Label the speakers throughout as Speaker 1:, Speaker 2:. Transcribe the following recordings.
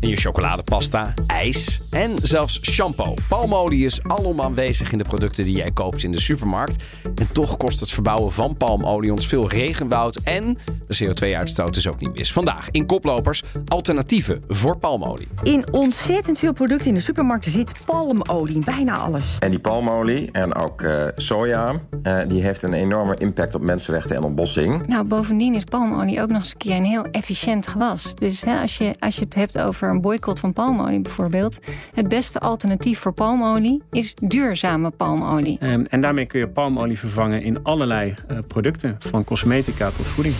Speaker 1: In je chocoladepasta, ijs en zelfs shampoo. Palmolie is alom aanwezig in de producten die jij koopt in de supermarkt. En toch kost het verbouwen van palmolie ons veel regenwoud en de CO2-uitstoot is ook niet mis. Vandaag in Koplopers alternatieven voor palmolie.
Speaker 2: In ontzettend veel producten in de supermarkt zit palmolie, in bijna alles.
Speaker 3: En die palmolie en ook eh, soja, eh, die heeft een enorme impact op mensenrechten en ontbossing.
Speaker 4: Nou, bovendien is palmolie ook nog eens een keer een heel efficiënt gewas. Dus hè, als, je, als je het hebt over een boycott van palmolie bijvoorbeeld, het beste alternatief voor palmolie is duurzame palmolie.
Speaker 5: Um, en daarmee kun je palmolie vervangen in allerlei uh, producten, van cosmetica tot voeding.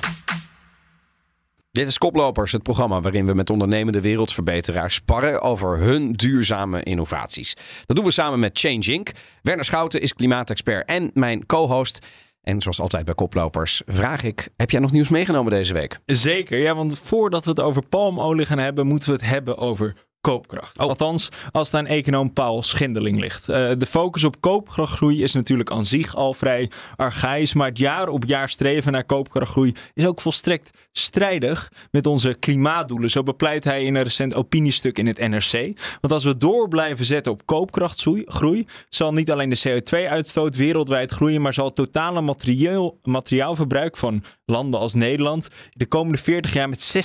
Speaker 1: Dit is Koplopers, het programma waarin we met ondernemende wereldverbeteraars sparren over hun duurzame innovaties. Dat doen we samen met Change Inc. Werner Schouten is klimaatexpert en mijn co-host. En zoals altijd bij Koplopers vraag ik, heb jij nog nieuws meegenomen deze week?
Speaker 6: Zeker, ja, want voordat we het over palmolie gaan hebben, moeten we het hebben over koopkracht.
Speaker 1: Oh.
Speaker 6: Althans, als het aan econoom Paul Schindeling ligt. Uh, de focus op koopkrachtgroei is natuurlijk aan zich al vrij archaïs, maar het jaar op jaar streven naar koopkrachtgroei is ook volstrekt strijdig met onze klimaatdoelen. Zo bepleit hij in een recent opiniestuk in het NRC. Want als we door blijven zetten op koopkrachtgroei, zal niet alleen de CO2-uitstoot wereldwijd groeien, maar zal het totale materieel, materiaalverbruik van landen als Nederland de komende 40 jaar met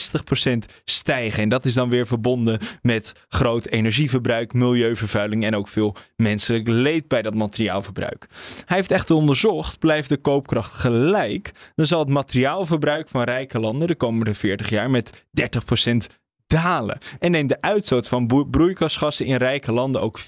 Speaker 6: 60% stijgen. En dat is dan weer verbonden met groot energieverbruik, milieuvervuiling en ook veel menselijk leed bij dat materiaalverbruik. Hij heeft echt onderzocht, blijft de koopkracht gelijk, dan zal het materiaalverbruik van rijke landen de komende 40 jaar met 30% dalen. En neemt de uitstoot van broeikasgassen in rijke landen ook 40%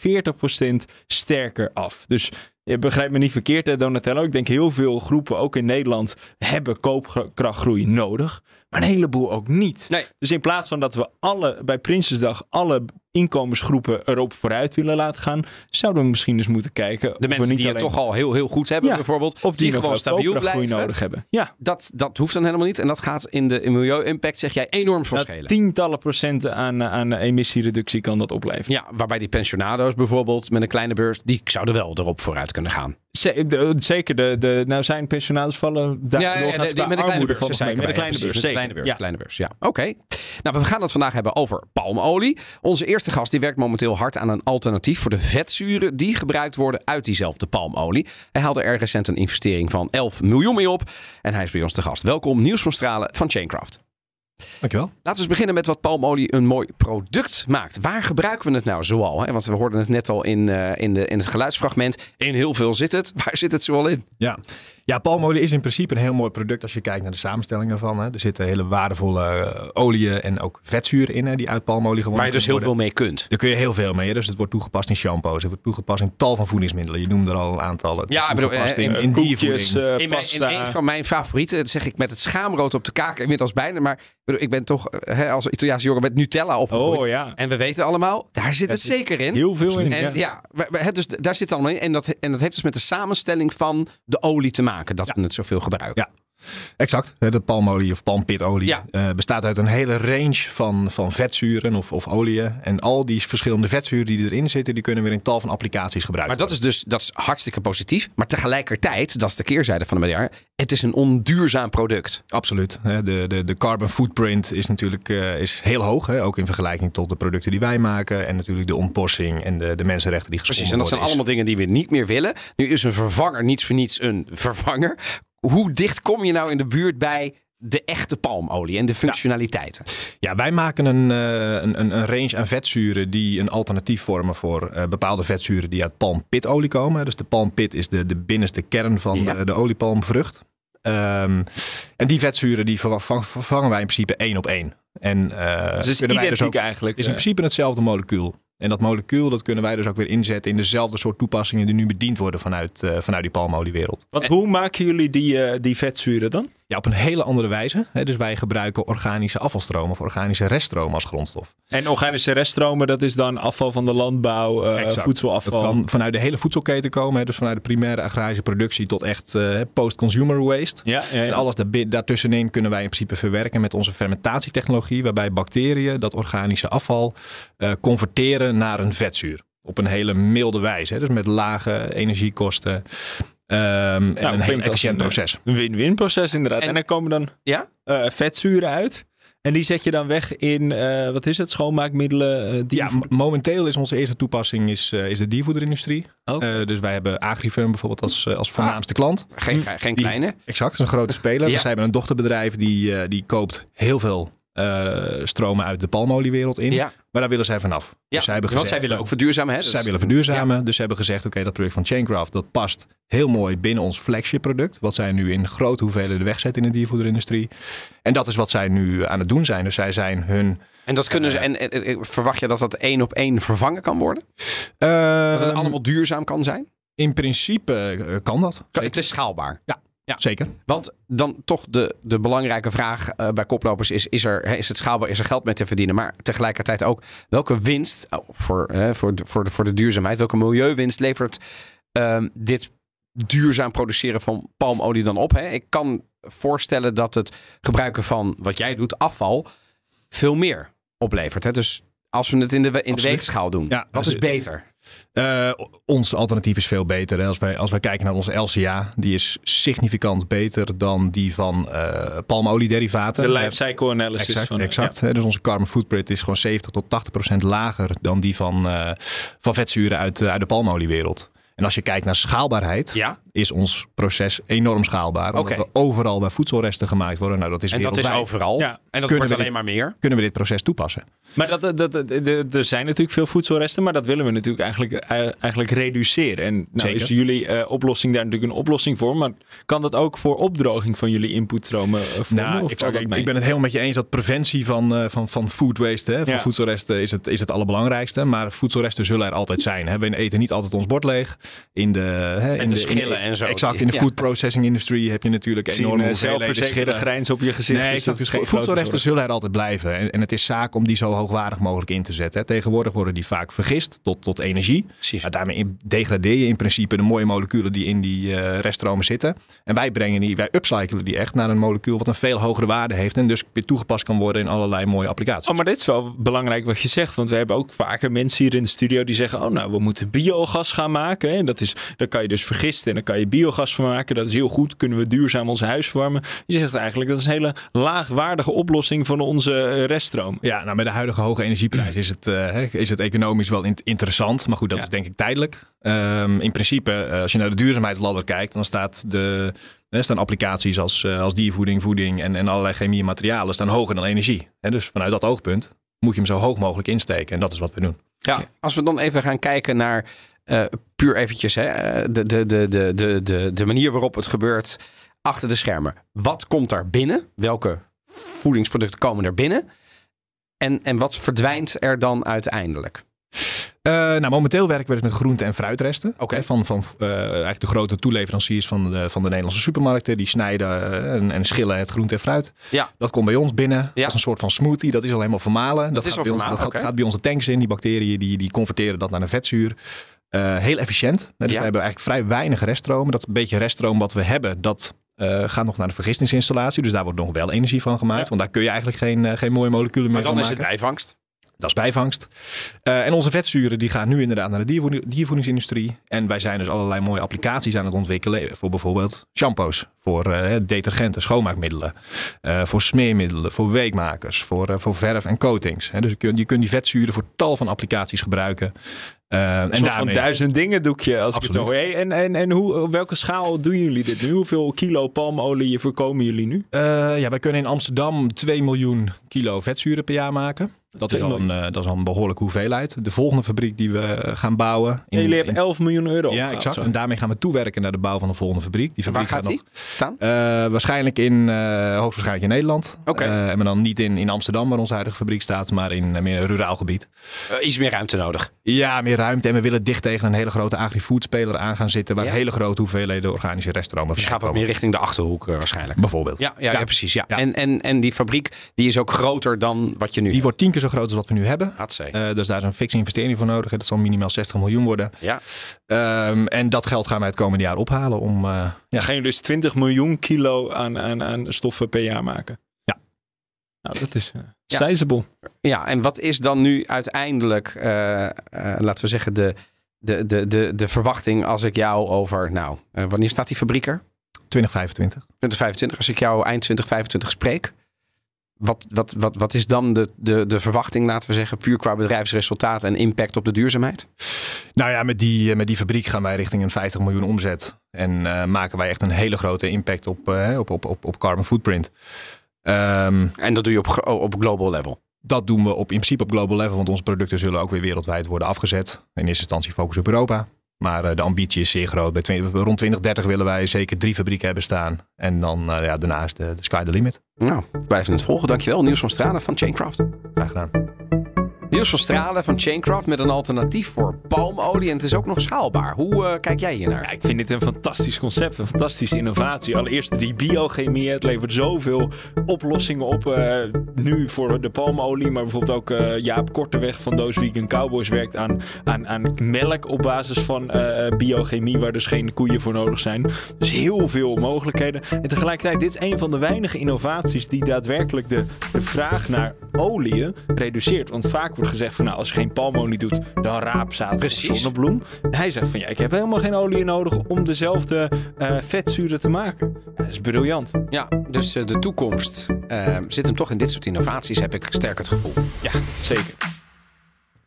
Speaker 6: sterker af. Dus je begrijpt me niet verkeerd, Donatello. Ik denk heel veel groepen, ook in Nederland, hebben koopkrachtgroei nodig. Maar een heleboel ook niet.
Speaker 1: Nee.
Speaker 6: Dus in plaats van dat we alle bij Prinsesdag alle inkomensgroepen erop vooruit willen laten gaan, zouden we misschien eens moeten kijken.
Speaker 1: De mensen
Speaker 6: niet
Speaker 1: die
Speaker 6: alleen...
Speaker 1: het toch al heel, heel goed hebben,
Speaker 6: ja,
Speaker 1: bijvoorbeeld.
Speaker 6: Of die,
Speaker 1: gewoon stabiel blijven.
Speaker 6: nodig hebben. Ja.
Speaker 1: Dat, dat hoeft dan helemaal niet. En dat gaat in de milieu-impact, zeg jij, enorm verschillen.
Speaker 6: Nou, tientallen procenten aan, aan emissiereductie kan dat opleveren.
Speaker 1: Ja, waarbij die pensionado's bijvoorbeeld met een kleine beurs, die zouden wel erop vooruit kunnen gaan.
Speaker 6: Zeker, de, de, nou zijn pensionados vallen daar
Speaker 1: ja, ja, de, de, met de kleine beurs.
Speaker 6: Met de kleine beurs,
Speaker 1: kleine beurs, ja. kleine beurs, ja. Oké. Okay. Nou, we gaan het vandaag hebben over palmolie. Onze eerste gast die werkt momenteel hard aan een alternatief voor de vetzuren die gebruikt worden uit diezelfde palmolie. Hij haalde er recent een investering van 11 miljoen mee op en hij is bij ons te gast. Welkom, Nieuws van Stralen van Chaincraft.
Speaker 7: Dankjewel.
Speaker 1: Laten we eens beginnen met wat palmolie een mooi product maakt. Waar gebruiken we het nou zoal? Hè? Want we hoorden het net al in, uh, in, de, in het geluidsfragment. In heel veel zit het. Waar zit het zoal in?
Speaker 7: Ja. Ja, palmolie is in principe een heel mooi product als je kijkt naar de samenstelling ervan. Hè. Er zitten hele waardevolle uh, oliën en ook vetzuren in hè, die uit palmolie gewonnen
Speaker 1: Waar je dus heel
Speaker 7: worden.
Speaker 1: veel mee kunt.
Speaker 7: Daar kun je heel veel mee. Hè. Dus het wordt toegepast in shampoos. Het wordt toegepast in tal van voedingsmiddelen. Je noemde er al een aantal. Het
Speaker 1: ja, bedoel,
Speaker 7: in,
Speaker 1: in,
Speaker 7: in
Speaker 6: koekjes, uh,
Speaker 1: in, mijn, in een van mijn favorieten, dat zeg ik met het schaamrood op de kaak inmiddels bijna. Maar bedoel, ik ben toch hè, als Italiaanse jongen met Nutella opgegroeid.
Speaker 6: Oh, ja.
Speaker 1: En we weten allemaal, daar zit het zeker in.
Speaker 6: Heel veel in.
Speaker 1: En,
Speaker 6: ja,
Speaker 1: ja dus daar zit het allemaal in. En dat, en dat heeft dus met de samenstelling van de olie te maken. Dat ja. we het zoveel gebruiken.
Speaker 7: Ja. Exact. De palmolie of palmpitolie ja. uh, bestaat uit een hele range van, van vetzuren of, of oliën. En al die verschillende vetzuren die erin zitten, die kunnen weer in tal van applicaties gebruiken.
Speaker 1: Maar dat is dus dat is hartstikke positief. Maar tegelijkertijd, dat is de keerzijde van de medaille, het is een onduurzaam product.
Speaker 7: Absoluut. De, de, de carbon footprint is natuurlijk uh, is heel hoog. Hè? Ook in vergelijking tot de producten die wij maken. En natuurlijk de ontbossing en de, de mensenrechten die
Speaker 1: Precies, en dat zijn allemaal dingen die we niet meer willen. Nu is een vervanger niets voor niets een vervanger hoe dicht kom je nou in de buurt bij de echte palmolie en de functionaliteiten?
Speaker 7: Ja, ja wij maken een, een, een, range aan vetzuren die een alternatief vormen voor uh, bepaalde vetzuren die uit palmpitolie komen. Dus de palmpit is de, de binnenste kern van ja. de, de oliepalmvrucht. Um, en die vetzuren die vervangen wij in principe één op één. En uh,
Speaker 6: dus is identiek dus ook, eigenlijk.
Speaker 7: is in principe hetzelfde molecuul. En dat molecuul dat kunnen wij dus ook weer inzetten in dezelfde soort toepassingen die nu bediend worden vanuit, uh, vanuit die palmoliewereld.
Speaker 6: Want hoe maken jullie die, uh, die vetzuren dan?
Speaker 7: Ja, op een hele andere wijze. Hè. Dus wij gebruiken organische afvalstromen of organische reststromen als grondstof.
Speaker 6: En organische reststromen, dat is dan afval van de landbouw, uh,
Speaker 7: Exact.
Speaker 6: voedselafval.
Speaker 7: Dat kan vanuit de hele voedselketen komen. Hè. Dus vanuit de primaire agrarische productie tot echt uh, post-consumer waste.
Speaker 6: Ja, ja, ja.
Speaker 7: En alles daar, daartussenin kunnen wij in principe verwerken met onze fermentatietechnologie. Waarbij bacteriën dat organische afval uh, converteren naar een vetzuur. Op een hele milde wijze. Hè. Dus met lage energiekosten. Um, en
Speaker 6: Nou,
Speaker 7: een heel efficiënt
Speaker 6: een,
Speaker 7: proces.
Speaker 6: Een win-win proces inderdaad. En,
Speaker 1: En-
Speaker 6: dan komen dan
Speaker 1: Ja?
Speaker 6: eh, vetzuren uit. En die zet je dan weg in, eh, wat is het, schoonmaakmiddelen? die
Speaker 7: Ja, momenteel is onze eerste toepassing is, uh, is de diervoederindustrie. Uh, dus wij hebben Agrifirm bijvoorbeeld als, uh, als voornaamste klant.
Speaker 1: Geen, geen
Speaker 7: Die-
Speaker 1: kleine.
Speaker 7: Exact, dat is een grote speler.
Speaker 1: Ja.
Speaker 7: Dus zij hebben een dochterbedrijf die, uh, die koopt heel veel uh, stromen uit de palmoliewereld in.
Speaker 1: Ja.
Speaker 7: Maar daar willen zij vanaf.
Speaker 1: Ja,
Speaker 7: Dus zij hebben
Speaker 1: want
Speaker 7: gezegd,
Speaker 1: zij willen ook verduurzamen. Hè?
Speaker 7: zij
Speaker 1: Dus-
Speaker 7: willen verduurzamen. Dus ze hebben gezegd, oké, dat product van Chaincraft, dat past heel mooi binnen ons flagship product. Wat zij nu in grote hoeveelheden wegzetten in de diervoederindustrie. En dat is wat zij nu aan het doen zijn. Dus zij zijn hun...
Speaker 1: En dat kunnen ze. En, en- verwacht je dat dat één op één vervangen kan worden?
Speaker 7: Uh,
Speaker 1: Dat het allemaal duurzaam kan zijn?
Speaker 7: In principe kan dat.
Speaker 1: Het is schaalbaar.
Speaker 7: Ja,
Speaker 1: Ja.
Speaker 7: zeker.
Speaker 1: Want dan toch de, de belangrijke vraag eh, bij koplopers is: is, er, hè, is het schaalbaar, is er geld mee te verdienen? Maar tegelijkertijd ook welke winst oh, voor, hè, voor, de, voor, de, voor de duurzaamheid, welke milieuwinst levert ehm, dit duurzaam produceren van palmolie dan op? Hè? Ik kan voorstellen dat het gebruiken van wat jij doet, afval, veel meer oplevert. Hè? Dus als we het in de, in de weegschaal doen,
Speaker 7: Ja,
Speaker 1: wat is beter?
Speaker 7: Uh, ons alternatief is veel beter. Hè. Als, wij, als wij kijken naar onze LCA, die is significant beter dan die van uh, palmoliederivaten.
Speaker 6: de life cycle analysis.
Speaker 7: Exact,
Speaker 6: van,
Speaker 7: exact. Dus onze carbon footprint is gewoon 70 tot 80 procent lager dan die van, uh, van vetzuren uit, uit de palmoliewereld. En als je kijkt naar schaalbaarheid,
Speaker 1: Ja.
Speaker 7: Is ons proces enorm schaalbaar. Omdat
Speaker 1: Oké.
Speaker 7: we overal bij voedselresten gemaakt worden. Nou, dat is
Speaker 1: En dat is
Speaker 7: wereldwijd.
Speaker 1: overal.
Speaker 6: Ja.
Speaker 1: En dat
Speaker 7: Kunnen
Speaker 1: wordt alleen
Speaker 7: dit-
Speaker 1: maar meer.
Speaker 7: Kunnen we dit proces toepassen?
Speaker 6: Maar dat, dat, dat, dat- dat- er zijn natuurlijk veel voedselresten, maar dat willen we natuurlijk eigenlijk, eh, eigenlijk reduceren. En nou
Speaker 7: Zeker.
Speaker 6: is jullie eh, oplossing daar natuurlijk een oplossing voor, maar kan dat ook voor opdroging van jullie inputstromen eh, vormen?
Speaker 7: Nou, ik, ik, ben het helemaal met je eens dat preventie van, eh, van, van food waste, hè, van
Speaker 6: Ja.
Speaker 7: voedselresten, is het, is het allerbelangrijkste. Maar voedselresten zullen er altijd zijn. Hè. We eten niet altijd ons bord leeg. In de, hè, in
Speaker 1: de
Speaker 7: in
Speaker 1: schillen en zo.
Speaker 7: Exact, in de
Speaker 1: Ja.
Speaker 7: food processing industry heb je natuurlijk enorme hoeveelheden
Speaker 6: zelfverzekerde grijns op je gezicht.
Speaker 7: Nee,
Speaker 6: dus dat is
Speaker 7: zullen er altijd blijven. En, en het is zaak om die zo hoogwaardig mogelijk in te zetten. hè. Tegenwoordig worden die vaak vergist tot, tot energie.
Speaker 1: Precies.
Speaker 7: Daarmee degradeer je in principe de mooie moleculen die in die eh, reststromen zitten. En wij brengen die, wij upcyclen die echt naar een molecuul wat een veel hogere waarde heeft. En dus weer toegepast kan worden in allerlei mooie applicaties.
Speaker 6: Oh, maar dit is wel belangrijk wat je zegt. Want we hebben ook vaker mensen hier in de studio die zeggen: Oh, nou, we moeten biogas gaan maken. En dat is, daar kan je dus vergisten en dan kan je biogas van maken. Dat is heel goed. Kunnen we duurzaam ons huis verwarmen? Je zegt eigenlijk dat is een hele laagwaardige oplossing van onze eh, reststroom.
Speaker 7: Ja, nou met de huidige hoge energieprijs is het, eh, hè, is het economisch wel in- interessant. Maar goed, dat
Speaker 6: Ja.
Speaker 7: is denk ik tijdelijk. Ehm, in principe, eh, als je naar de duurzaamheidsladder kijkt, dan staat de, er staan applicaties als, als diervoeding, voeding en, en allerlei chemie en materialen staan hoger dan energie. Hè, dus vanuit dat oogpunt moet je hem zo hoog mogelijk insteken. En dat is wat we doen.
Speaker 1: Ja, als we dan even gaan kijken naar eh, puur eventjes hè, eh, de, de, de, de, de, de, de manier waarop het gebeurt achter de schermen. Wat komt daar binnen? Welke voedingsproducten komen er binnen? En, en wat verdwijnt er dan uiteindelijk?
Speaker 7: Eh, nou, momenteel werken we dus met groente- en fruitresten.
Speaker 1: Oké.
Speaker 7: Hè, Van, van eigenlijk de grote toeleveranciers van de, van de Nederlandse supermarkten. Die snijden en, en schillen het groente en fruit.
Speaker 1: Ja.
Speaker 7: Dat komt bij ons binnen.
Speaker 1: Ja.
Speaker 7: Dat is een soort van smoothie. Dat is al helemaal vermalen. Dat,
Speaker 1: is
Speaker 7: gaat, bij ons, dat gaat bij onze tanks in. Die bacteriën die, die converteren dat naar een vetzuur. Eh, heel efficiënt. Dus
Speaker 1: Ja.
Speaker 7: we hebben eigenlijk vrij weinig reststromen. Dat beetje reststroom wat we hebben, dat eh, gaat nog naar de vergistingsinstallatie. Dus daar wordt nog wel energie van gemaakt.
Speaker 6: Ja.
Speaker 7: Want daar kun je eigenlijk geen, eh, geen mooie moleculen meer
Speaker 1: Maar dan
Speaker 7: van
Speaker 1: is het
Speaker 7: maken.
Speaker 1: bijvangst.
Speaker 7: Dat is bijvangst. En onze vetzuren die gaan nu inderdaad naar de diervoeding, diervoedingsindustrie. En wij zijn dus allerlei mooie applicaties aan het ontwikkelen. Voor bijvoorbeeld shampoos, voor detergenten, schoonmaakmiddelen. voor smeermiddelen, voor weekmakers, voor, voor verf en coatings. Dus je kunt, je kunt die vetzuren voor tal van applicaties gebruiken. Eh, en
Speaker 6: soort van
Speaker 7: daarmee,
Speaker 6: duizend dingen doekje als ik het hoor. Hey, En, en, en hoe, op welke schaal doen jullie dit nu? Hoeveel kilo palmolie voorkomen jullie nu?
Speaker 7: Eh, ja, wij kunnen in Amsterdam 2 miljoen kilo vetzuren per jaar maken. Dat is, al een, uh, dat is al een behoorlijke hoeveelheid. De volgende fabriek die we gaan bouwen.
Speaker 6: In, jullie hebben 11 miljoen euro.
Speaker 7: Ja, exact. Zo. En daarmee gaan we toewerken naar de bouw van de volgende fabriek. Die fabriek
Speaker 1: Waar gaat,
Speaker 7: gaat
Speaker 1: die staan?
Speaker 7: nog. Uh, waarschijnlijk in, uh, hoogstwaarschijnlijk in Nederland.
Speaker 1: Oké.
Speaker 7: Okay. en dan niet in, in Amsterdam, waar onze huidige fabriek staat, maar in meer een ruraal gebied.
Speaker 1: iets meer ruimte nodig.
Speaker 7: Ja, meer ruimte. En we willen dicht tegen een hele grote agri-food speler aan gaan zitten. Waar
Speaker 1: Ja.
Speaker 7: hele grote hoeveelheden organische restaurants
Speaker 1: Dus je gaat wat meer richting de achterhoek waarschijnlijk.
Speaker 7: Bijvoorbeeld.
Speaker 1: Ja, ja, ja. precies. Ja.
Speaker 7: Ja.
Speaker 1: En, en, en die fabriek die is ook groter dan wat je nu
Speaker 7: Die wordt tien keer zo groot als wat we nu hebben. Uh, dus daar is een fikse investering voor nodig. Dat zal minimaal 60 miljoen worden.
Speaker 1: Ja.
Speaker 7: Um, en dat geld gaan wij het komende jaar ophalen. Om, uh,
Speaker 6: ja. Gaan jullie dus 20 miljoen kilo aan, aan, aan stoffen per jaar maken?
Speaker 7: Ja.
Speaker 6: Nou, dat is uh, sizable.
Speaker 1: Ja. ja, en wat is dan nu uiteindelijk, uh, laten we zeggen, de, de, de, de, de verwachting als ik jou over, nou, wanneer staat die fabriek er?
Speaker 7: 2025.
Speaker 1: 2025, als ik jou eind 2025 spreek. Wat, wat, wat, wat is dan de, de, de verwachting, laten we zeggen, puur qua bedrijfsresultaat en impact op de duurzaamheid?
Speaker 7: Nou ja, met die, met die fabriek gaan wij richting een 50 miljoen omzet. En uh, maken wij echt een hele grote impact op, uh, op, op, op, op carbon footprint. Um,
Speaker 1: en dat doe je op, op global level?
Speaker 7: Dat doen we op, in principe op global level, want onze producten zullen ook weer wereldwijd worden afgezet. In eerste instantie focus op Europa. Maar uh, de ambitie is zeer groot. Bij 20, rond 2030 willen wij zeker drie fabrieken hebben staan. En dan uh, ja, daarna is de, de sky the limit.
Speaker 1: Nou, blijven het volgen. Dankjewel. Niels van Stralen van Chaincraft.
Speaker 7: Graag gedaan.
Speaker 1: Niels van Stralen van Chaincraft met een alternatief voor palmolie. En het is ook nog schaalbaar. Hoe uh, kijk jij hier naar?
Speaker 6: Ja, ik vind dit een fantastisch concept, een fantastische innovatie. Allereerst die biochemie, het levert zoveel oplossingen op. Uh, nu voor de palmolie, maar bijvoorbeeld ook uh, Jaap Korteweg van Doos Vegan Cowboys werkt aan, aan, aan melk op basis van biochemie, waar dus geen koeien voor nodig zijn. Dus heel veel mogelijkheden. En tegelijkertijd, dit is een van de weinige innovaties die daadwerkelijk de, de vraag naar oliën reduceert. Want vaak wordt gezegd van nou, als je geen palmolie doet, dan raapzaad of zonnebloem. En hij zegt van ja, ik heb helemaal geen olie nodig om dezelfde uh, vetzuren te maken. Dat is briljant.
Speaker 1: Ja, dus uh, de toekomst uh, zit hem toch in dit soort innovaties, heb ik sterk het gevoel.
Speaker 6: Ja, zeker.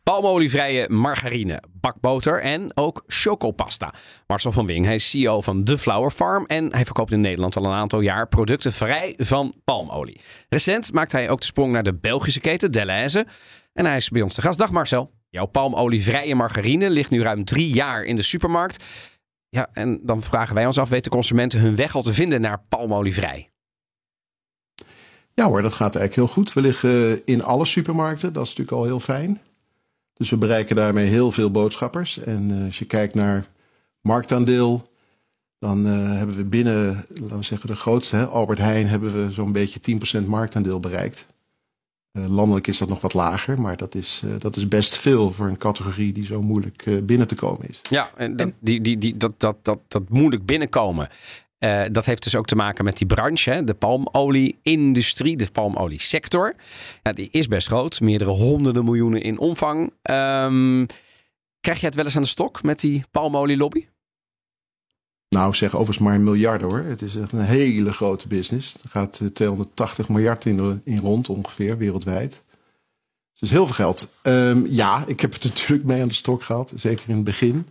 Speaker 1: Palmolievrije margarine, bakboter en ook chocopasta. Marcel van Wing, hij is CEO van The Flower Farm en hij verkoopt in Nederland al een aantal jaar producten vrij van palmolie. Recent maakt hij ook de sprong naar de Belgische keten Deleuze en hij is bij ons te gast. Dag Marcel. Jouw palmolievrije margarine ligt nu ruim drie jaar in de supermarkt. Ja, en dan vragen wij ons af, weten consumenten hun weg al te vinden naar palmolievrij?
Speaker 8: Ja hoor, dat gaat eigenlijk heel goed. We liggen in alle supermarkten, dat is natuurlijk al heel fijn. Dus we bereiken daarmee heel veel boodschappers. En uh, als je kijkt naar marktaandeel, dan uh, hebben we binnen, laten we zeggen de grootste, hè, Albert Heijn, hebben we zo'n beetje 10% marktaandeel bereikt. Uh, landelijk is dat nog wat lager, maar dat is, dat is best veel voor een categorie die zo moeilijk binnen te komen is.
Speaker 1: Ja, en die, die, die, dat, dat, dat, dat moeilijk binnenkomen. Uh, dat heeft dus ook te maken met die branche, hè? de palmolie-industrie, de palmoliesector. Ja, die is best groot, meerdere honderden miljoenen in omvang. Um, krijg je het wel eens aan de stok met die palmolielobby?
Speaker 8: Nou, zeg overigens maar een miljard hoor. Het is echt een hele grote business. Er gaat 280 miljard in, in rond ongeveer wereldwijd. Dus heel veel geld. Um, ja, ik heb het natuurlijk mee aan de stok gehad, zeker in het begin.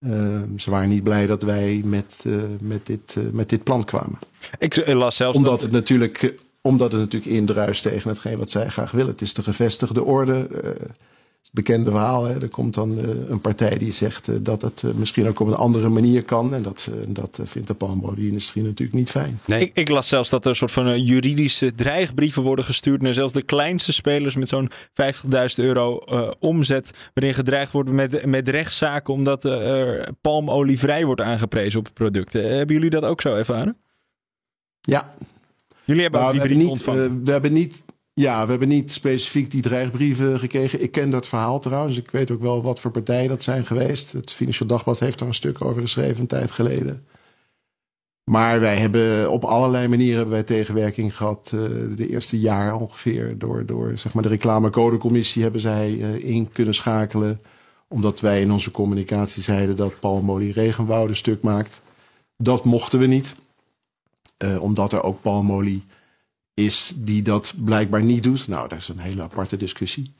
Speaker 8: Uh, ze waren niet blij dat wij met, uh, met, dit, uh, met dit plan kwamen.
Speaker 6: Ik las zelfs
Speaker 8: omdat
Speaker 6: dat...
Speaker 8: het natuurlijk, omdat het natuurlijk indruist tegen hetgeen wat zij graag willen. Het is de gevestigde orde. Het bekende verhaal. Hè. Er komt dan een partij die zegt dat het misschien ook op een andere manier kan. En dat, dat vindt de palmolie-industrie natuurlijk niet fijn.
Speaker 6: Nee. Ik, ik, las zelfs dat er een soort van juridische dreigbrieven worden gestuurd naar zelfs de kleinste spelers met zo'n 50.000 euro uh, omzet. Waarin gedreigd wordt met, met rechtszaken omdat er palmolie vrij wordt aangeprezen op producten. Hebben jullie dat ook zo ervaren?
Speaker 8: Ja.
Speaker 6: Jullie hebben
Speaker 8: nou,
Speaker 6: ook die
Speaker 8: brief
Speaker 6: ontvangen.
Speaker 8: Uh, we hebben niet ja, we hebben niet specifiek die dreigbrieven gekregen. Ik ken dat verhaal trouwens. Ik weet ook wel wat voor partijen dat zijn geweest. Het Financieel Dagblad heeft er een stuk over geschreven een tijd geleden. Maar wij hebben op allerlei manieren hebben wij tegenwerking gehad. Uh, de eerste jaar ongeveer. Door, door zeg maar, de reclamecodecommissie hebben zij uh, in kunnen schakelen. Omdat wij in onze communicatie zeiden dat palmolie regenwouden stuk maakt. Dat mochten we niet. Uh, omdat er ook palmolie is die dat blijkbaar niet doet. Nou, dat is een hele aparte discussie.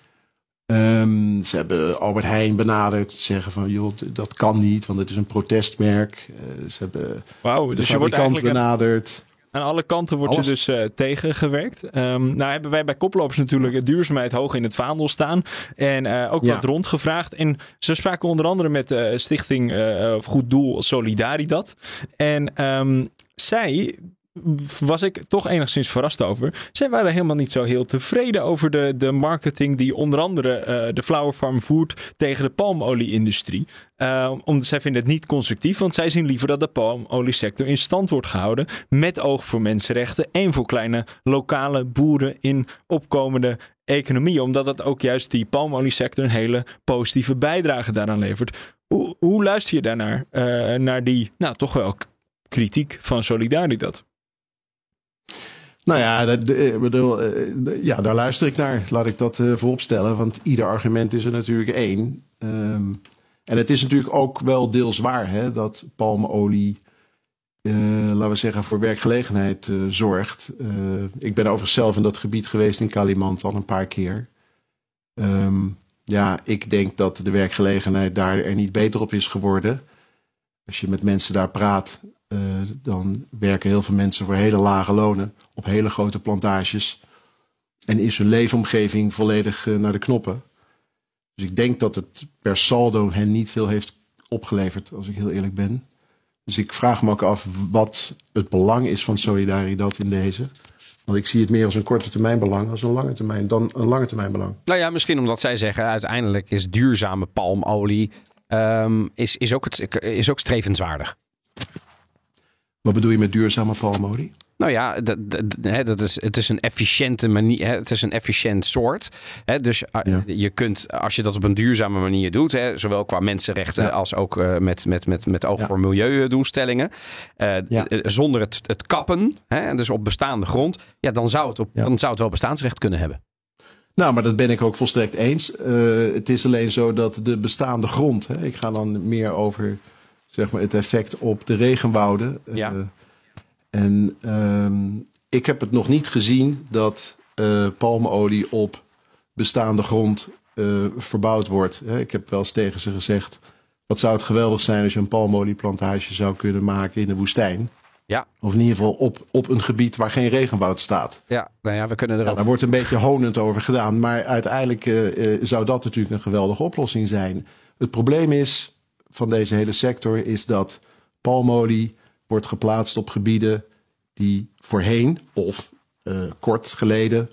Speaker 8: Um, ze hebben Albert Heijn benaderd. Zeggen van, joh, dat kan niet, want het is een protestmerk. Uh, ze hebben
Speaker 6: wow,
Speaker 8: de
Speaker 6: dus je wordt eigenlijk
Speaker 8: benaderd.
Speaker 6: Aan alle kanten wordt
Speaker 8: Alles.
Speaker 6: ze dus eh, tegengewerkt. Ehm, nou hebben wij bij Koplopers natuurlijk duurzaamheid hoog in het vaandel staan. En eh, ook
Speaker 8: Ja.
Speaker 6: wat rondgevraagd. En ze spraken onder andere met de Stichting eh, Goed Doel Solidaridad. En ehm, zij was ik toch enigszins verrast over. Zij waren helemaal niet zo heel tevreden over de, de marketing die onder andere eh, de Flower Farm voert tegen de palmolie-industrie. Uh, omdat zij vinden het niet constructief, want zij zien liever dat de palmoliesector in stand wordt gehouden met oog voor mensenrechten en voor kleine lokale boeren in opkomende economie, omdat het ook juist die palmoliesector een hele positieve bijdrage daaraan levert. Hoe, hoe luister je daarnaar? Uh, naar die, nou toch wel kritiek van Solidaridad?
Speaker 8: Nou ja, dat, ik bedoel, eh, ja, daar luister ik naar. Laat ik dat uh, vooropstellen. Want ieder argument is er natuurlijk één. Um, en het is natuurlijk ook wel deels waar hè, dat palmolie, laten we zeggen, voor werkgelegenheid zorgt. ik ben overigens zelf in dat gebied geweest in Kalimantan een paar keer. Um, ja, ik denk dat de werkgelegenheid daar er niet beter op is geworden. Als je met mensen daar praat, uh, dan werken heel veel mensen voor hele lage lonen op hele grote plantages. En is hun leefomgeving volledig uh, naar de knoppen. Dus ik denk dat het per saldo hen niet veel heeft opgeleverd, als ik heel eerlijk ben. Dus ik vraag me ook af wat het belang is van solidariteit in deze. Want ik zie het meer als een korte termijn belang als een lange termijn, dan een lange termijn belang.
Speaker 1: Nou ja, misschien omdat zij zeggen uiteindelijk is duurzame palmolie um, is, is, ook het, is ook strevenswaardig.
Speaker 8: Wat bedoel je met duurzame palmolie?
Speaker 1: Nou ja, dat, dat, hè, dat is, het is een efficiënte manier. Hè, het is een efficiënt soort. Hè, dus ja. je kunt, als je dat op een duurzame manier doet, hè, zowel qua mensenrechten ja. als ook uh, met, met, met, met oog ja. voor milieudoelstellingen, uh, zonder het, het kappen, hè, dus op bestaande grond, ja, dan, zou het op, dan zou het wel bestaansrecht kunnen hebben.
Speaker 8: Nou, maar dat ben ik ook volstrekt eens. Uh, het is alleen zo dat de bestaande grond, ik ga dan meer over zeg maar, het effect op de regenwouden.
Speaker 1: Ja.
Speaker 8: Uh, en um, ik heb het nog niet gezien dat uh, palmolie op bestaande grond uh, verbouwd wordt. Ik heb wel eens tegen ze gezegd: wat zou het geweldig zijn als je een palmolieplantage zou kunnen maken in de woestijn?
Speaker 1: Ja.
Speaker 8: Of in ieder geval op, op een gebied waar geen regenwoud staat.
Speaker 1: Ja, nou ja, we kunnen er
Speaker 8: ja. Daar wordt een beetje honend over gedaan. Maar uiteindelijk uh, zou dat natuurlijk een geweldige oplossing zijn. Het probleem is van deze hele sector is dat palmolie wordt geplaatst op gebieden die voorheen of uh, kort geleden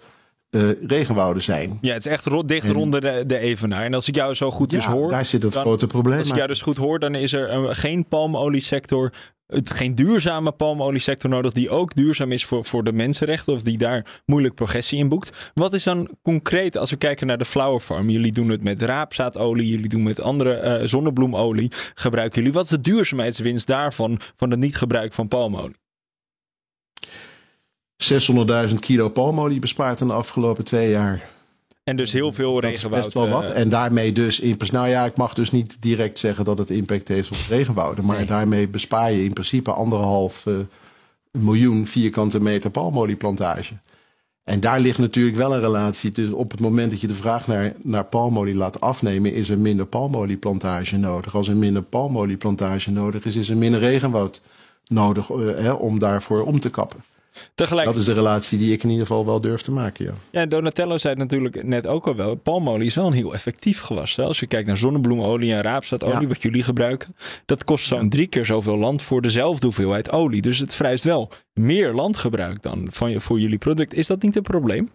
Speaker 8: uh, regenwouden zijn.
Speaker 6: Ja, het is echt ro dicht
Speaker 8: En-
Speaker 6: rond de, de Evenaar. En als ik jou zo goed dus hoor...
Speaker 8: daar zit het
Speaker 6: dan-
Speaker 8: grote probleem
Speaker 6: Als ik jou dus goed hoor, dan is er een, geen palmoliesector... Het, geen duurzame palmoliesector nodig die ook duurzaam is voor, voor de mensenrechten of die daar moeilijk progressie in boekt. Wat is dan concreet als we kijken naar de Flower Farm? Jullie doen het met raapzaadolie, jullie doen met andere eh, zonnebloemolie. Gebruiken jullie? Wat is de duurzaamheidswinst daarvan, van het niet gebruik van palmolie?
Speaker 8: 600.000 kilo palmolie bespaard in de afgelopen twee jaar.
Speaker 6: En dus heel veel
Speaker 8: Dat is
Speaker 6: regenwoud.
Speaker 8: best wel wat.
Speaker 6: eh,
Speaker 8: En daarmee dus, in, nou ja, ik mag dus niet direct zeggen dat het impact heeft op regenwouden. Maar
Speaker 1: Nee.
Speaker 8: daarmee bespaar je in principe anderhalf eh, miljoen vierkante meter palmolieplantage. En daar ligt natuurlijk wel een relatie. Dus op het moment dat je de vraag naar, naar palmolie laat afnemen, is er minder palmolieplantage nodig. Als er minder palmolieplantage nodig is, is er minder regenwoud nodig eh, hè, om daarvoor om te kappen.
Speaker 6: Tegelijk,
Speaker 8: Dat is de relatie die ik in ieder geval wel durf te maken, ja.
Speaker 6: Ja, Donatello zei het natuurlijk net ook al wel. Palmolie is wel een heel effectief gewas. Hè? Als je kijkt naar zonnebloemolie en raapzaadolie,
Speaker 8: Ja.
Speaker 6: wat jullie gebruiken. Dat kost zo'n drie keer zoveel land voor dezelfde hoeveelheid olie. Dus het vereist wel meer landgebruik dan van je, voor jullie product. Is dat niet een probleem?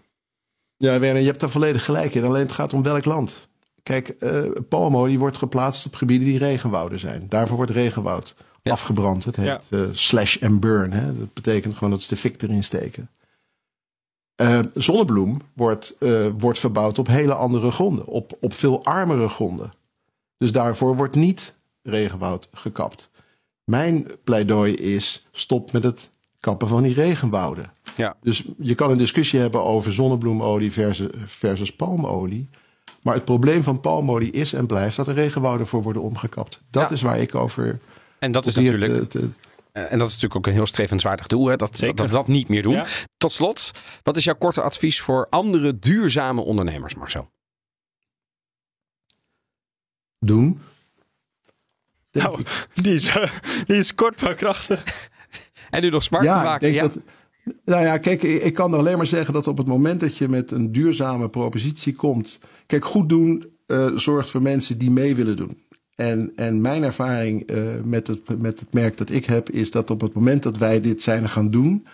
Speaker 8: Ja, Werner, je hebt daar volledig gelijk in. Alleen het gaat om welk land. Kijk, eh palmolie wordt geplaatst op gebieden die regenwouden zijn. Daarvoor wordt regenwoud
Speaker 1: Ja.
Speaker 8: afgebrand. Het heet
Speaker 6: Ja.
Speaker 8: eh, slash and burn. Hè. Dat betekent gewoon dat ze de fik erin steken. Eh, zonnebloem wordt, eh, wordt verbouwd op hele andere gronden. Op, op veel armere gronden. Dus daarvoor wordt niet regenwoud gekapt. Mijn pleidooi is stop met het kappen van die regenwouden.
Speaker 1: Ja.
Speaker 8: Dus je kan een discussie hebben over zonnebloemolie versus, versus palmolie. Maar het probleem van palmolie is en blijft dat er regenwouden voor worden omgekapt. Dat
Speaker 1: Ja.
Speaker 8: is waar ik over
Speaker 1: En dat is natuurlijk Eh, En dat is natuurlijk ook een heel strevenswaardig doel, hè? Dat, dat we dat niet meer doen.
Speaker 6: Ja.
Speaker 1: Tot slot, wat is jouw korte advies voor andere duurzame ondernemers, Marcel?
Speaker 8: doen.
Speaker 6: Nou, die is, eh, die is kort maar krachtig.
Speaker 1: En nu nog smart te
Speaker 8: Ja, ik
Speaker 1: maken.
Speaker 8: denk
Speaker 1: Ja.
Speaker 8: dat. Nou ja, kijk, ik kan er alleen maar zeggen dat op het moment dat je met een duurzame propositie komt. Kijk, goed doen eh, zorgt voor mensen die mee willen doen. En, en mijn ervaring eh, met, het, met het merk dat ik heb, is dat op het moment dat wij dit zijn gaan doen,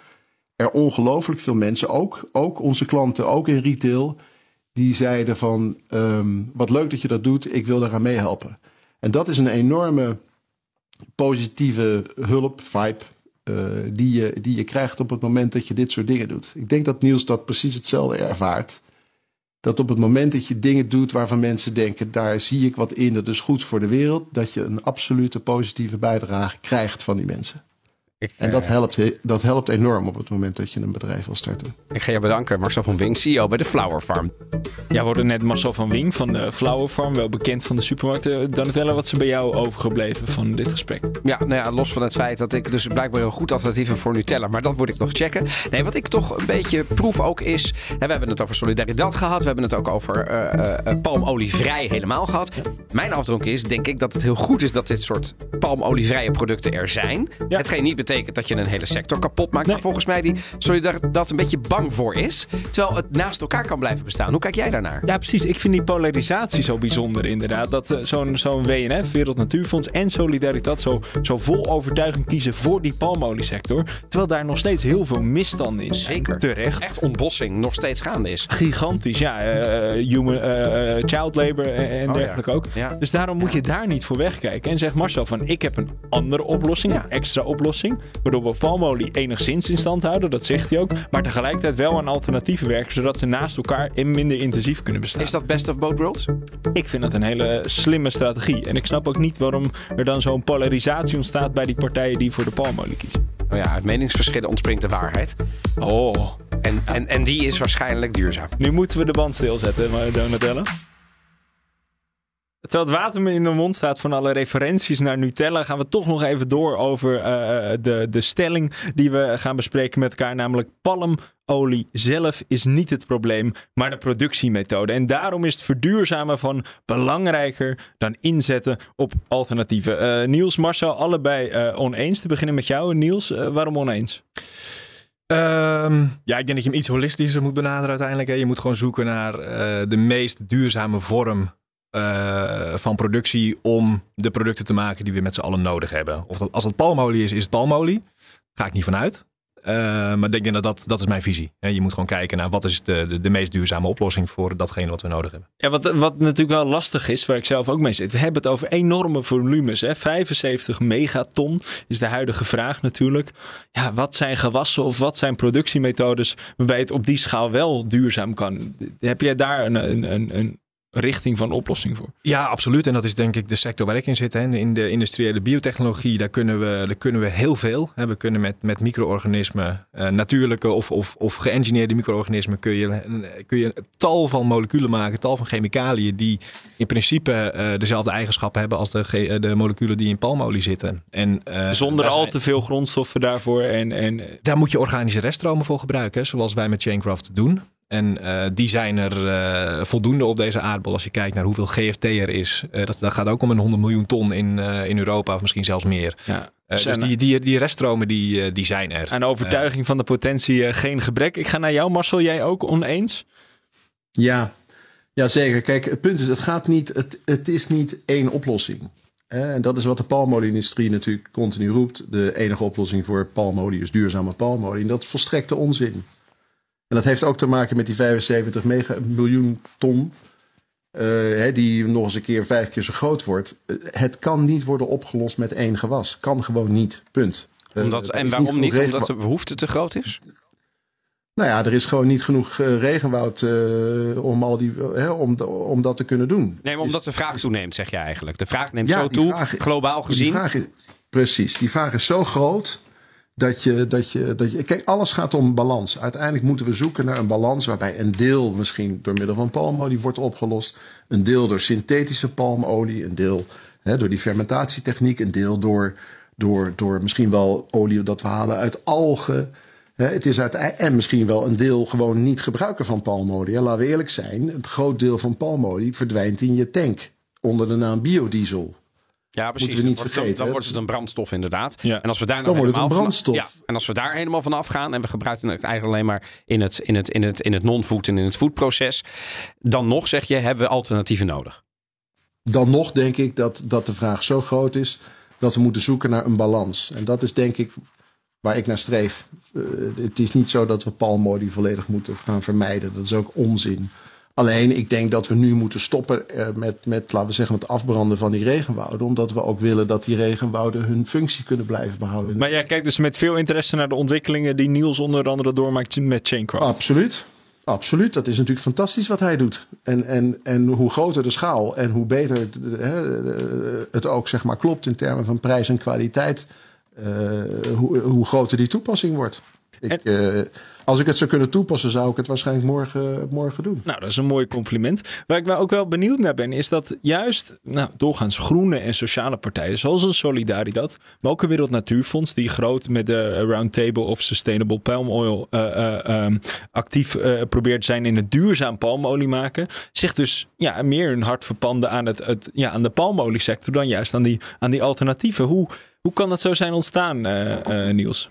Speaker 8: er ongelooflijk veel mensen, ook, ook onze klanten, ook in retail, die zeiden van ehm, wat leuk dat je dat doet, ik wil daaraan meehelpen. En dat is een enorme positieve hulp, vibe, eh, die, je, die je krijgt op het moment dat je dit soort dingen doet. Ik denk dat Niels dat precies hetzelfde ervaart. Dat op het moment dat je dingen doet waarvan mensen denken, daar zie ik wat in, dat is goed voor de wereld, dat je een absolute positieve bijdrage krijgt van die mensen. En dat helpt, he- dat helpt enorm op het moment dat je een bedrijf wil starten.
Speaker 1: Ik ga je bedanken, Marcel van Wing, CEO bij de Flower Farm.
Speaker 6: Ja, we hoorden net Marcel van Wing van de Flower Farm, wel bekend van de supermarkt. Eh, Donatella, wat is er bij jou overgebleven van dit gesprek?
Speaker 1: Ja, nou ja, los van het feit dat ik dus blijkbaar een goed alternatief heb voor Nutella. Maar dat moet ik nog checken. Nee, wat ik toch een beetje proef ook is... Hè, we hebben het over solidariteit gehad. We hebben het ook over eh, eh, eh, palmolievrij helemaal gehad. Mijn afdronk is, denk ik, dat het heel goed is dat dit soort palmolievrije producten er zijn. Hetgeen niet betekent dat je een hele sector kapot maakt. Maar volgens mij die solidariteit een beetje bang voor is. Terwijl het naast elkaar kan blijven bestaan. Hoe kijk jij daarnaar?
Speaker 6: Ja, precies. Ik vind die polarisatie zo bijzonder inderdaad. Dat eh, zo'n zo'n WNF, Wereld Natuurfonds en Solidariteit zo, zo vol overtuiging kiezen voor die palmoliesector. Terwijl daar nog steeds heel veel misstanden in zijn.
Speaker 1: Zeker.
Speaker 6: Terecht.
Speaker 1: Echt ontbossing nog steeds gaande is.
Speaker 6: Gigantisch, ja. eh, human, eh, eh, child labor en,
Speaker 1: Oh,
Speaker 6: dergelijke
Speaker 1: ja.
Speaker 6: ook.
Speaker 1: Ja.
Speaker 6: Dus daarom moet je daar niet voor wegkijken. En zegt Marcel van, ik heb een andere oplossing, een extra oplossing. Waardoor we palmolie enigszins in stand houden, dat zegt hij ook. Maar tegelijkertijd wel aan alternatieven werken, zodat ze naast elkaar en minder intensief kunnen bestaan.
Speaker 1: Is dat best of both worlds?
Speaker 6: Ik vind dat een hele slimme strategie. En ik snap ook niet waarom er dan zo'n polarisatie ontstaat bij die partijen die voor de palmolie kiezen.
Speaker 1: Nou ja, uit meningsverschillen ontspringt de waarheid.
Speaker 6: Oh.
Speaker 1: En, en, en die is waarschijnlijk duurzaam.
Speaker 6: Nu moeten we de band stilzetten, Donatella. Terwijl het water me in de mond staat van alle referenties naar Nutella, gaan we toch nog even door over eh, de, de stelling die we gaan bespreken met elkaar. Namelijk palmolie zelf is niet het probleem, maar de productiemethode. En daarom is het verduurzamen van belangrijker dan inzetten op alternatieven. Eh, Niels, Marcel, allebei eh, oneens. Te beginnen met jou. Niels, eh, waarom oneens?
Speaker 7: Ehm, ja, ik denk dat je hem iets holistischer moet benaderen uiteindelijk. Hè. Je moet gewoon zoeken naar eh, de meest duurzame vorm eh, van productie om de producten te maken die we met z'n allen nodig hebben. Of dat, als het palmolie is, is het palmolie. Ga ik niet vanuit. Eh, maar ik denk dat, dat dat is mijn visie. Je moet gewoon kijken naar wat is de, de, de meest duurzame oplossing voor datgene wat we nodig hebben.
Speaker 6: Ja, wat, wat natuurlijk wel lastig is, waar ik zelf ook mee zit. We hebben het over enorme volumes. Hè? 75 megaton is de huidige vraag natuurlijk. Ja, wat zijn gewassen of wat zijn productiemethodes waarbij het op die schaal wel duurzaam kan? Heb jij daar een, een, een richting van oplossing voor?
Speaker 7: Ja, absoluut. En dat is denk ik de sector waar ik in zit. Hè. In de industriële biotechnologie, daar kunnen we, daar kunnen we heel veel. Hè. We kunnen met, met micro-organismen, eh, natuurlijke of, of, of geëngineerde micro-organismen, kun je, een- kun je een tal van moleculen maken, tal van chemicaliën die in principe eh, dezelfde eigenschappen hebben als de, eh, de moleculen die in palmolie zitten. En, eh,
Speaker 6: Zonder al
Speaker 7: zijn-
Speaker 6: te veel grondstoffen daarvoor. En, en,
Speaker 7: daar moet je organische reststromen voor gebruiken, hè, zoals wij met Chaincraft doen. En eh, die zijn er eh, voldoende op deze aardbol. Als je kijkt naar hoeveel GFT er is. Eh, dat, dat gaat ook om een 100 miljoen ton in, eh, in Europa, of misschien zelfs meer.
Speaker 6: Ja.
Speaker 7: Eh, dus die, die, die reststromen die, eh, die zijn er.
Speaker 6: aan overtuiging van de potentie geen gebrek. Ik ga naar jou, Marcel. Jij ook oneens?
Speaker 8: Ja, ja zeker. Kijk, het punt is, het, gaat niet, het, het is niet één oplossing. Hè, En dat is wat de palmolieindustrie natuurlijk continu roept. De enige oplossing voor palmolie is duurzame palmolie. En dat is volstrekte onzin. En dat heeft ook te maken met die 75 mega, miljoen ton. eh, hè, die nog eens een keer vijf keer zo groot wordt. Eh, Het kan niet worden opgelost met één gewas. Kan gewoon niet. Punt. Eh,
Speaker 1: Omdat, en waarom niet? Omdat de behoefte te groot is?
Speaker 8: nou ja, er is gewoon niet genoeg regenwoud om, al die, om, om dat te kunnen doen.
Speaker 1: Nee, maar omdat de vraag toeneemt, zeg je eigenlijk. De vraag neemt
Speaker 8: Ja,
Speaker 1: zo toe,
Speaker 8: vraag-
Speaker 1: globaal
Speaker 8: Die
Speaker 1: gezien.
Speaker 8: vraag is, precies, die vraag is zo groot dat je, dat, je, dat je. Kijk, alles gaat om balans. Uiteindelijk moeten we zoeken naar een balans waarbij een deel misschien door middel van palmolie wordt opgelost, een deel door synthetische palmolie, een deel hè, door die fermentatietechniek, een deel door, door, door misschien wel olie dat we halen uit algen. Hè, het is uit, en misschien wel een deel gewoon niet gebruiken van palmolie. Laten we eerlijk zijn, het groot deel van palmolie verdwijnt in je tank onder de naam biodiesel.
Speaker 1: Ja, precies.
Speaker 8: Moeten we niet
Speaker 1: dan, wordt,
Speaker 8: vergeten,
Speaker 1: dan
Speaker 8: hè?
Speaker 1: wordt het een brandstof inderdaad.
Speaker 6: Ja.
Speaker 1: En als we daar nou
Speaker 8: Dan wordt het een brandstof.
Speaker 1: Van, ja, en als we daar helemaal van afgaan en we gebruiken het eigenlijk alleen maar in het, in het, in het, in het non-food en in het foodproces, dan nog zeg je, hebben we alternatieven nodig.
Speaker 8: Dan nog denk ik dat, dat de vraag zo groot is dat we moeten zoeken naar een balans. En dat is denk ik waar ik naar streef. Eh, het is niet zo dat we palmolie volledig moeten gaan vermijden. Dat is ook onzin. Alleen ik denk dat we nu moeten stoppen eh, met, met, laten we zeggen, het afbranden van die regenwouden. Omdat we ook willen dat die regenwouden hun functie kunnen blijven behouden.
Speaker 6: Maar jij kijkt dus met veel interesse naar de ontwikkelingen die Niels onder andere doormaakt met Chaincraft.
Speaker 8: Absoluut. Absoluut. Dat is natuurlijk fantastisch wat hij doet. En, en, en hoe groter de schaal en hoe beter het, hè, het ook zeg maar, klopt in termen van prijs en kwaliteit, eh, hoe, hoe groter die toepassing wordt. Ik, eh, als ik het zou kunnen toepassen, zou ik het waarschijnlijk morgen, morgen doen.
Speaker 6: Nou, dat is een mooi compliment. Waar ik wel ook wel benieuwd naar ben, is dat juist nou, doorgaans groene en sociale partijen, zoals een Solidaridad, maar ook een Wereld Natuurfonds, die groot met de Roundtable of Sustainable Palm Oil eh, eh, ehm, actief eh, probeert te zijn in het duurzaam palmolie maken, zich dus ja, meer hun hart verpanden aan, het, het, ja, aan de palmoliesector dan juist aan die, aan die alternatieven. Hoe, hoe kan dat zo zijn ontstaan, Niels?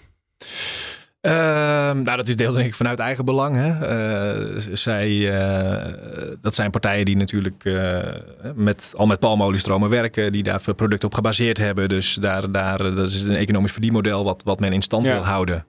Speaker 7: Ehm, nou, dat is deel denk ik vanuit eigen belang. Hè. Eh, zij, eh, dat zijn partijen die natuurlijk eh, met, al met palmoliestromen werken, die daar producten op gebaseerd hebben. Dus daar, daar, dat is een economisch verdienmodel wat, wat men in stand
Speaker 1: Ja.
Speaker 7: wil houden.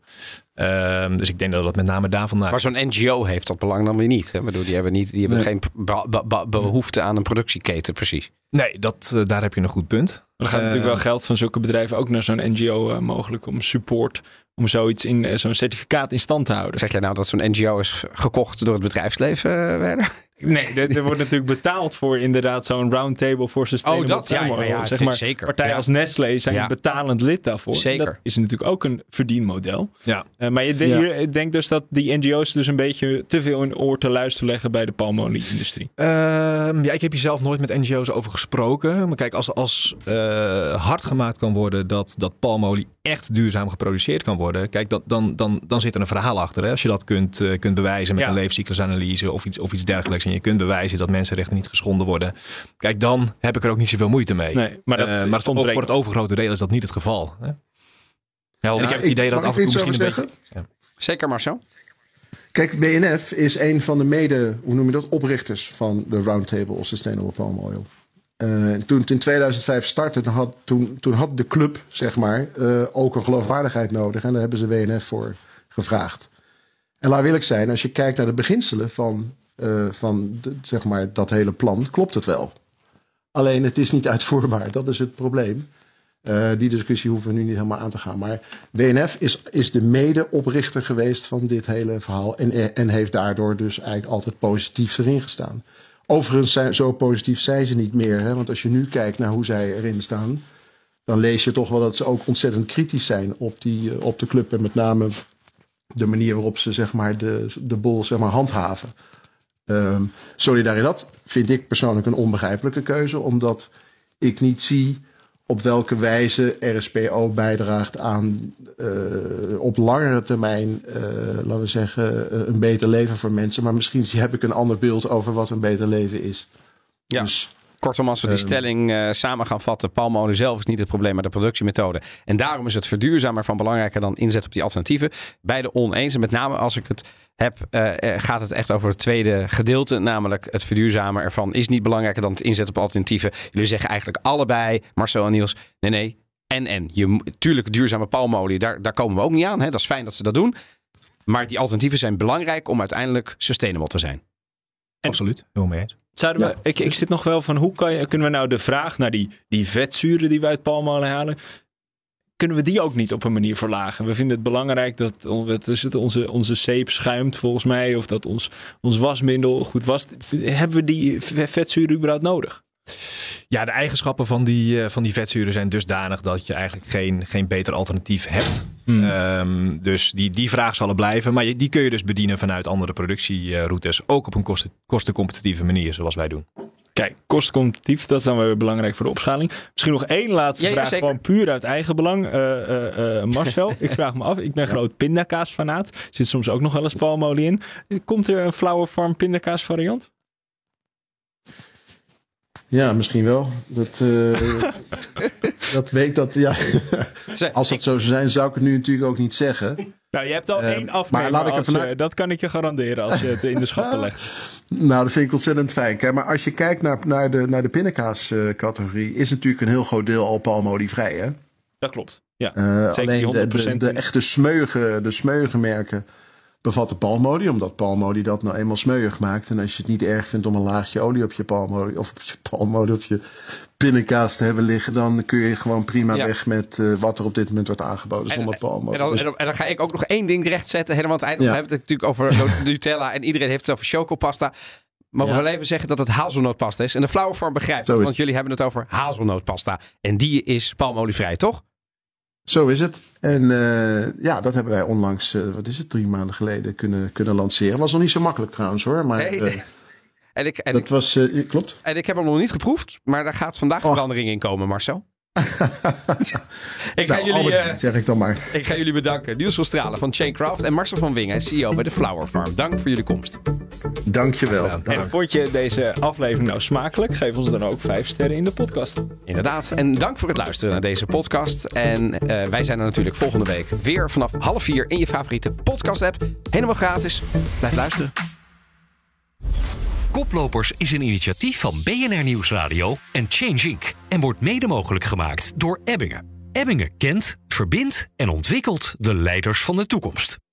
Speaker 7: Ehm, dus ik denk dat dat met name daarvan naar.
Speaker 1: Maar zo'n NGO heeft dat belang dan weer niet. Hè? Bedoel, die hebben, niet, die hebben
Speaker 7: Nee.
Speaker 1: geen be- be- be- behoefte aan een productieketen, precies.
Speaker 7: Nee, dat, daar heb je een goed punt.
Speaker 6: Maar er gaat natuurlijk wel geld van zulke bedrijven ook naar zo'n NGO eh, mogelijk om support, om zoiets in eh, zo'n certificaat in stand te houden.
Speaker 1: Zeg jij nou dat zo'n NGO is gekocht door het bedrijfsleven, eh, Werner?
Speaker 6: Nee, er, er wordt natuurlijk betaald voor inderdaad zo'n roundtable voor sustainable
Speaker 1: Oh, dat, ja, ja, ja,
Speaker 6: zeg maar,
Speaker 1: zeker.
Speaker 6: Partijen
Speaker 1: Ja.
Speaker 6: als Nestlé zijn betalend lid daarvoor.
Speaker 1: Zeker.
Speaker 6: Dat is natuurlijk ook een verdienmodel.
Speaker 7: Ja.
Speaker 6: Eh, maar je, de-
Speaker 8: Ja.
Speaker 6: je denkt dus dat die NGO's dus een beetje te veel in oor te luisteren leggen bij de palmolie-industrie.
Speaker 7: Ehm, ja, ik heb hier zelf nooit met NGO's over gesproken. Maar kijk, als, als eh, hard gemaakt kan worden dat, dat palmolie echt duurzaam geproduceerd kan worden. Kijk, dat, dan, dan, dan zit er een verhaal achter. Hè? Als je dat kunt, eh, kunt bewijzen met
Speaker 6: Ja.
Speaker 7: een levenscyclusanalyse of iets, of iets dergelijks. En je kunt bewijzen dat mensenrechten niet geschonden worden. Kijk, dan heb ik er ook niet zoveel moeite mee.
Speaker 6: Nee, maar dat
Speaker 7: Eh, maar het,
Speaker 6: ontbreekt
Speaker 7: voor het overgrote deel is dat niet het geval. Hè?
Speaker 6: Helder.
Speaker 7: En ik heb het idee dat af en toe misschien een
Speaker 8: over
Speaker 7: beetje...
Speaker 1: Zeker Marcel?
Speaker 8: Kijk, BNF is een van de mede, hoe noem je dat, oprichters van de Roundtable of Sustainable Palm Oil. Eh, toen het in 2005 startte, toen had, toen, toen had de club, zeg maar, eh, ook een geloofwaardigheid nodig. En daar hebben ze WNF voor gevraagd. En laat wil ik zijn, als je kijkt naar de beginselen van, eh, van zeg maar, dat hele plan, klopt het wel. Alleen het is niet uitvoerbaar, dat is het probleem. Eh, die discussie hoeven we nu niet helemaal aan te gaan. Maar WNF is, is de medeoprichter geweest van dit hele verhaal. En, en heeft daardoor dus eigenlijk altijd positief erin gestaan. Overigens, zijn, zo positief zijn ze niet meer. Hè? Want als je nu kijkt naar hoe zij erin staan. dan lees je toch wel dat ze ook ontzettend kritisch zijn op, die, eh, op de club. En met name de manier waarop ze zeg maar, de, de bol zeg maar, handhaven. Ehm Solidaridad vind ik persoonlijk een onbegrijpelijke keuze. Omdat ik niet zie op welke wijze RSPO bijdraagt aan eh, op langere termijn, eh, laten we zeggen, eh, een beter leven voor mensen. Maar misschien heb ik een ander beeld over wat een beter leven is.
Speaker 1: Ja.
Speaker 8: Dus
Speaker 1: Kortom, als we die
Speaker 8: Ehm.
Speaker 1: stelling eh, samen gaan vatten, palmolie zelf is niet het probleem, maar de productiemethode. En daarom is het verduurzamen van belangrijker dan inzet op die alternatieven. Beide oneens. En met name als ik het heb, eh, eh, gaat het echt over het tweede gedeelte, namelijk het verduurzamen ervan is niet belangrijker dan het inzetten op alternatieven. Jullie zeggen eigenlijk allebei, Marcel en Niels, nee nee, en en. Je, tuurlijk, duurzame palmolie, daar, daar komen we ook niet aan. Hè? Dat is fijn dat ze dat doen. Maar die alternatieven zijn belangrijk om uiteindelijk sustainable te zijn.
Speaker 7: Absoluut, helemaal mee eens.
Speaker 6: Zouden we, ik, ik zit nog wel van hoe kan je, kunnen we nou de vraag naar die, die vetzuren die we uit palmolie halen, kunnen we die ook niet op een manier verlagen? We vinden het belangrijk dat het, onze, onze zeep schuimt volgens mij, of dat ons, ons wasmiddel goed was. Hebben we die vetzuren überhaupt nodig?
Speaker 7: Ja, de eigenschappen van die, eh, van die vetzuren zijn dusdanig dat je eigenlijk geen, geen beter alternatief hebt.
Speaker 6: Hmm.
Speaker 7: Ehm, dus die, die vraag zal er blijven. Maar je, die kun je dus bedienen vanuit andere productieroutes. Ook op een kosten, kostencompetitieve manier, zoals wij doen.
Speaker 6: Kijk, kostencompetitief, dat is dan weer belangrijk voor de opschaling. Misschien nog één laatste
Speaker 1: Ja, ja,
Speaker 6: vraag,
Speaker 1: zeker.
Speaker 6: gewoon puur uit eigen belang. Eh, eh, eh, Marcel, ik vraag me af, ik ben groot pindakaasfanaat. Zit soms ook nog wel eens palmolie in. Komt er een Flower Farm pindakaas variant?
Speaker 8: Ja, misschien wel. Dat, uh, dat weet dat, ja. Als dat zo zou zijn, zou ik het nu natuurlijk ook niet zeggen.
Speaker 6: Nou, je hebt al uh, één afnemer. Maar laat ik je, dat kan ik je garanderen als je het in de schappen legt.
Speaker 8: Nou, dat vind ik ontzettend fijn. Kijk, maar als je kijkt naar, naar de, naar de pindakaascategorie, is natuurlijk een heel groot deel al palmolievrij, hè?
Speaker 6: Dat klopt. Ja,
Speaker 8: uh, alleen de, de, de, echte smeugen, de smeugen merken bevatten palmolie, omdat palmolie dat nou eenmaal smeuig maakt. En als je het niet erg vindt om een laagje olie op je palmolie of op je palmolie op je pindakaas te hebben liggen, dan kun je gewoon prima weg met uh, wat er op dit moment wordt aangeboden zonder palmolie.
Speaker 1: En dan,
Speaker 8: dus...
Speaker 1: en, dan, en dan, ga ik ook nog één ding rechtzetten. Helemaal aan het eind. Ja. We hebben het natuurlijk over Nutella en iedereen heeft het over chocopasta. Maar ja. we wel even zeggen dat het hazelnootpasta is. En de flauwe vorm begrijpt het, want jullie hebben het over hazelnootpasta. En die is palmolievrij, toch?
Speaker 8: Zo is het. En uh, ja, dat hebben wij onlangs, uh, wat is het, drie maanden geleden kunnen, kunnen lanceren. Was nog niet zo makkelijk trouwens hoor. Maar, nee. uh,
Speaker 1: en ik, en
Speaker 8: dat
Speaker 1: ik,
Speaker 8: was, klopt.
Speaker 1: En ik heb hem nog niet geproefd, maar daar gaat vandaag oh. verandering in komen, Marcel.
Speaker 8: Ik, ga nou, jullie, uh, zeg ik dan maar.
Speaker 1: ik ga jullie bedanken. Niels van Stralen van Chaincraft en Marcel van Wingen, CEO bij de Flower Farm. Dank voor jullie komst.
Speaker 8: Dankjewel.
Speaker 6: En vond je deze aflevering nou smakelijk? Geef ons dan ook vijf sterren in de podcast.
Speaker 1: Inderdaad. En dank voor het luisteren naar deze podcast. En uh, wij zijn er natuurlijk volgende week weer vanaf half vier in je favoriete podcast app. Helemaal gratis. Blijf luisteren.
Speaker 9: Koplopers is een initiatief van BNR Nieuwsradio en Change Inc. En wordt mede mogelijk gemaakt door Ebbingen. Ebbingen kent, verbindt en ontwikkelt de leiders van de toekomst.